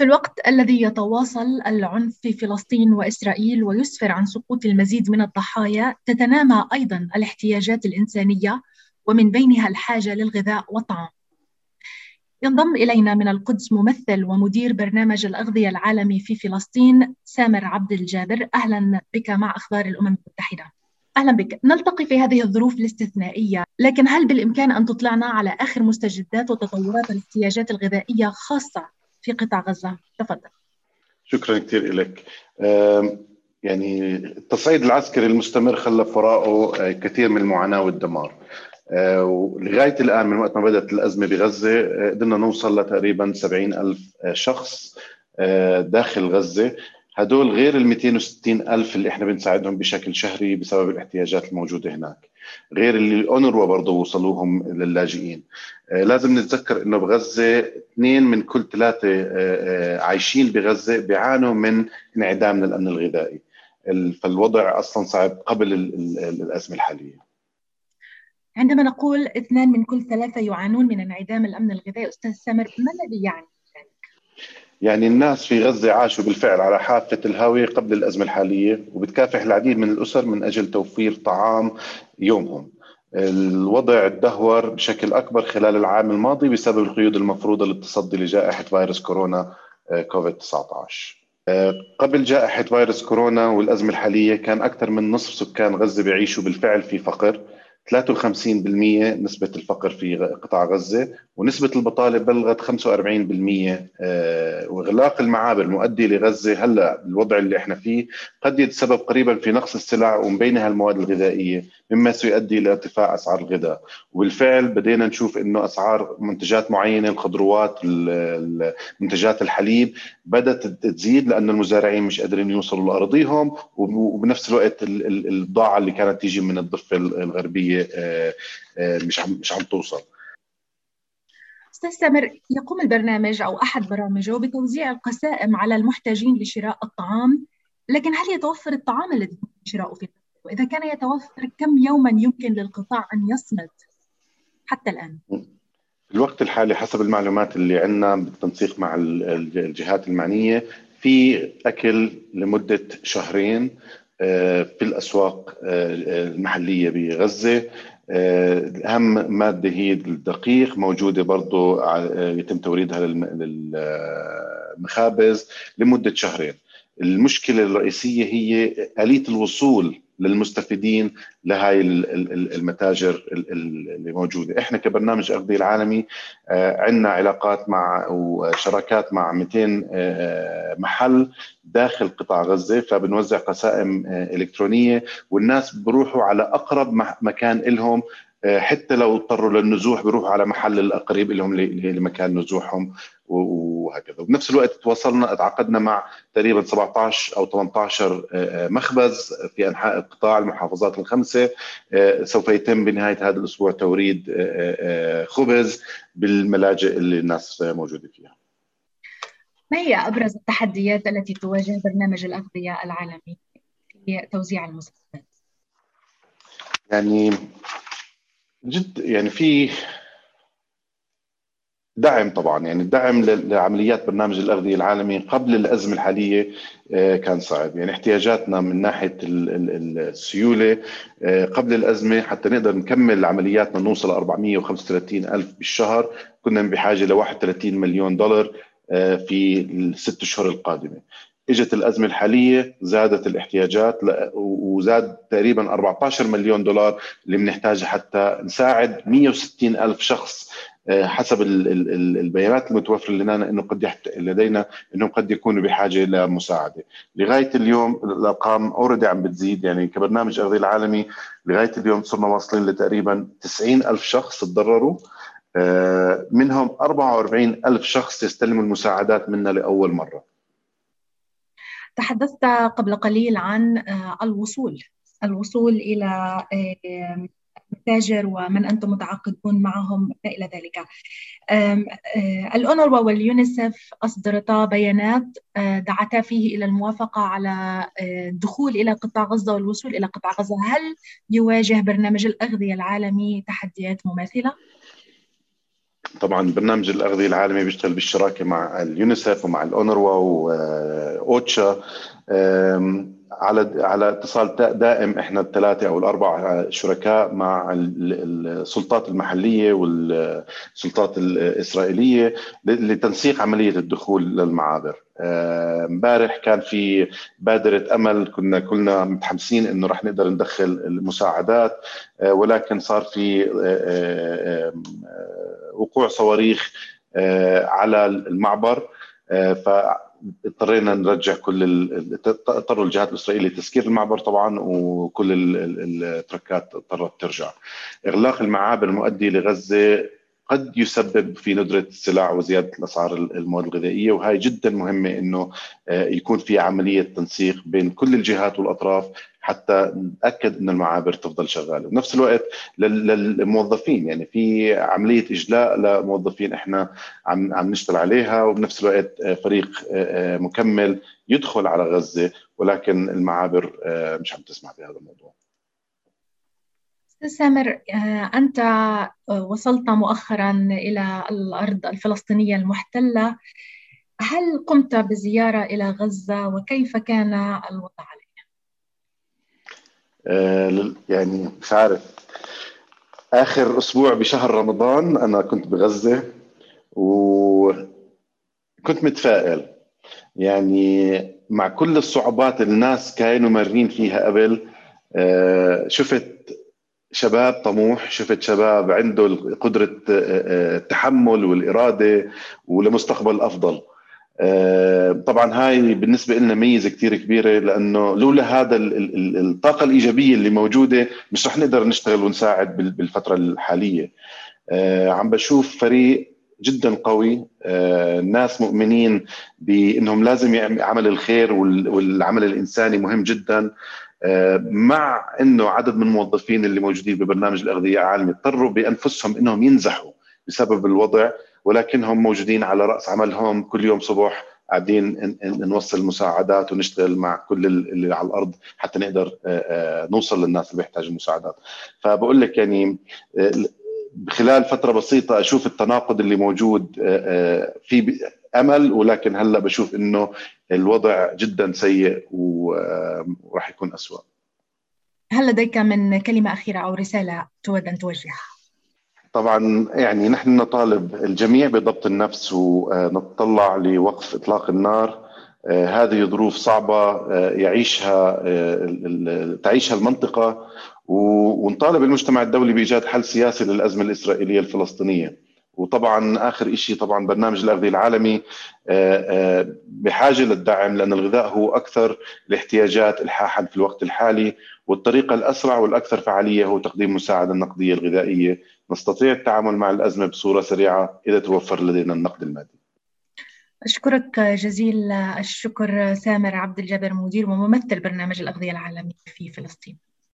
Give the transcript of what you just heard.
في الوقت الذي يتواصل العنف في فلسطين وإسرائيل ويسفر عن سقوط المزيد من الضحايا تتنامى أيضا الاحتياجات الإنسانية ومن بينها الحاجة للغذاء والطعام. ينضم إلينا من القدس ممثل ومدير برنامج الأغذية العالمي في فلسطين سامر عبد الجابر. أهلا بك مع أخبار الأمم المتحدة. أهلا بك. نلتقي في هذه الظروف الاستثنائية لكن هل بالإمكان أن تطلعنا على آخر مستجدات وتطورات الاحتياجات الغذائية خاصة في قطاع غزة. تفضل. شكرا كثير لك يعني التصعيد العسكري المستمر خلف وراءه آه، كثير من المعاناة والدمار. آه، ولغاية الآن من وقت ما بدأت الأزمة بغزة آه، قدرنا نوصل لتقريبا 70 ألف شخص داخل غزة. هدول غير ال 260 ألف اللي إحنا بنساعدهم بشكل شهري بسبب الاحتياجات الموجودة هناك. غير اللي الأونروا برضه وصلوهم للاجئين آه لازم نتذكر إنه بغزة اثنين من كل ثلاثة آه آه عايشين بغزة بيعانوا من انعدام الأمن الغذائي. فالوضع أصلا صعب قبل الأزمة الحالية. عندما نقول اثنان من كل ثلاثة يعانون من انعدام الأمن الغذائي أستاذ سامر ما الذي يعني يعني الناس في غزة عاشوا بالفعل على حافة الهاوية قبل الأزمة الحالية وبتكافح العديد من الأسر من أجل توفير طعام يومهم. الوضع تدهور بشكل أكبر خلال العام الماضي بسبب القيود المفروضة للتصدي لجائحة فيروس كورونا آه، كوفيد 19 آه، قبل جائحة فيروس كورونا والأزمة الحالية كان أكثر من نصف سكان غزة بيعيشوا بالفعل في فقر. 53% نسبة الفقر في قطاع غزة ونسبة البطالة بلغت 45% آه، وإغلاق المعابر المؤدي لغزة هلأ الوضع اللي إحنا فيه قد يتسبب قريبا في نقص السلع ومن بينها المواد الغذائية. مما سيؤدي إلى ارتفاع أسعار الغذاء. وبالفعل بدينا نشوف أنه أسعار منتجات معينة الخضروات منتجات الحليب بدأت تزيد لأن المزارعين مش قادرين يوصلوا لأراضيهم وبنفس الوقت البضاعة اللي كانت تيجي من الضفة الغربية آه، آه، مش عم مش عم توصل. سامر يقوم البرنامج أو أحد برامجه بتوزيع القسائم على المحتاجين لشراء الطعام لكن هل يتوفر الطعام الذي شراؤه في وإذا كان يتوفر كم يوما يمكن للقطاع أن يصمد؟ حتى الآن. في الوقت الحالي حسب المعلومات اللي عندنا بالتنسيق مع الجهات المعنية في أكل لمدة شهرين آه، في الأسواق آه، المحلية بغزة. آه، أهم مادة هي الدقيق موجودة برضه يتم توريدها للمخابز لمدة شهرين. المشكلة الرئيسية هي آلية الوصول للمستفيدين لهاي المتاجر اللي موجودة. إحنا كبرنامج اغذيه العالمي آه، عندنا علاقات مع وشراكات مع 200 آه، محل داخل قطاع غزة فبنوزع قسائم آه، إلكترونية والناس بروحوا على أقرب مكان لهم حتى لو اضطروا للنزوح بيروحوا على محل القريب لهم لمكان نزوحهم وهكذا. وبنفس الوقت تواصلنا تعاقدنا مع تقريبا 17 أو 18 آه، مخبز في أنحاء القطاع المحافظات الخمسة. آه، سوف يتم بنهاية هذا الأسبوع توريد آه، خبز بالملاجئ اللي الناس موجودة فيها. ما هي أبرز التحديات التي تواجه برنامج الأغذية العالمي في توزيع المساعدات؟ يعني جد يعني في دعم طبعا يعني الدعم لعمليات برنامج الأغذية العالمي قبل الأزمة الحالية آه، كان صعب. يعني احتياجاتنا من ناحية السيولة آه، قبل الأزمة حتى نقدر نكمل عملياتنا نوصل ل 435 ألف بالشهر. كنا بحاجة ل 31 مليون دولار آه، في الست اشهر القادمة. إجت الأزمة الحالية زادت الاحتياجات وزاد تقريبا 14 مليون دولار اللي بنحتاجها حتى نساعد 160 ألف شخص آه، حسب البيانات المتوفرة لنا إنه قد. لدينا انهم قد يكونوا بحاجة لمساعده لغاية اليوم الأرقام اوريدي عم بتزيد يعني كبرنامج اغذيه العالمي لغاية اليوم صرنا واصلين لتقريبا 90 ألف شخص تضرروا آه، منهم 44 ألف شخص يستلموا المساعدات منا لأول مرة تحدثت قبل قليل عن آه، الوصول الوصول إلى المتاجر ومن أنتم متعاقدون معهم إلى ذلك آه، الأونروا واليونيسف أصدرتا بيانات آه، دعتا فيه إلى الموافقة على الدخول إلى قطاع غزة والوصول إلى قطاع غزة هل يواجه برنامج الأغذية العالمي تحديات مماثلة؟ طبعا برنامج الأغذية العالمي بيشتغل بالشراكة مع اليونيسف ومع الاونروا واوتشا على على اتصال دائم إحنا الثلاثة أو الاربع شركاء مع السلطات المحلية والسلطات الإسرائيلية لتنسيق عملية الدخول للمعابر. امبارح كان في بادرة أمل كنا كلنا متحمسين إنه رح نقدر ندخل المساعدات ولكن صار في وقوع صواريخ على المعبر ف اضطرينا نرجع كل اضطروا الجهات الإسرائيلية لتسكير المعبر طبعا وكل التركات اضطرت ترجع. إغلاق المعابر المؤدي لغزة قد يسبب في ندرة السلع وزيادة الأسعار المواد الغذائية وهي جدا مهمة أنه آه، يكون في عملية تنسيق بين كل الجهات والأطراف حتى نتأكد إن المعابر تفضل شغالة. وبنفس الوقت للموظفين يعني في عملية إجلاء لموظفين إحنا عم عم نشتغل عليها وبنفس الوقت آه، فريق آه، مكمل يدخل على غزة ولكن المعابر مش عم تسمح بهذا الموضوع. سامر آه، أنت آه، وصلت مؤخرا إلى الأرض الفلسطينية المحتلة. هل قمت بزيارة إلى غزة وكيف كان الوضع عليها؟ آه، يعني مش عارف. آخر أسبوع بشهر رمضان أنا كنت بغزة وكنت متفائل. يعني مع كل الصعوبات الناس كانوا مارين فيها قبل شفت شباب طموح شفت شباب عنده قدرة آه، التحمل والإرادة ولمستقبل أفضل. آه، طبعا هاي بالنسبة لنا ميزة كتير كبيرة لأنه لولا هذا الطاقة الإيجابية اللي موجودة مش رح نقدر نشتغل ونساعد بالفترة الحالية. آه، عم بشوف فريق جدا قوي. ناس مؤمنين بإنهم لازم يعمل عمل الخير والعمل الإنساني مهم جدا. مع إنه عدد من الموظفين اللي موجودين ببرنامج الأغذية العالمي اضطروا بأنفسهم إنهم ينزحوا بسبب الوضع ولكنهم موجودين على رأس عملهم كل يوم صبح قاعدين نوصل مساعدات ونشتغل مع كل اللي على الأرض حتى نقدر نوصل للناس اللي بيحتاجوا المساعدات. فبقول لك يعني خلال فترة بسيطة أشوف التناقض اللي موجود في أمل ولكن هلأ بشوف إنه الوضع جدا سيء وراح يكون اسوء هل لديك من كلمة أخيرة أو رسالة تود أن توجهها. طبعا يعني نحن نطالب الجميع بضبط النفس ونتطلع لوقف إطلاق النار. هذه ظروف صعبة يعيشها تعيشها المنطقة ونطالب المجتمع الدولي بإيجاد حل سياسي للأزمة الإسرائيلية الفلسطينية. وطبعا آخر شيء طبعا برنامج الاغذيه العالمي آه، آه، بحاجة للدعم لأن الغذاء هو أكثر الاحتياجات الحاحا في الوقت الحالي والطريقة الأسرع والأكثر فعالية هو تقديم مساعدة النقديه الغذائية. نستطيع التعامل مع الأزمة بصورة سريعة إذا توفر لدينا النقد المادي. أشكرك جزيل الشكر سامر عبد الجابر مدير وممثل برنامج الأغذية العالمي في فلسطين.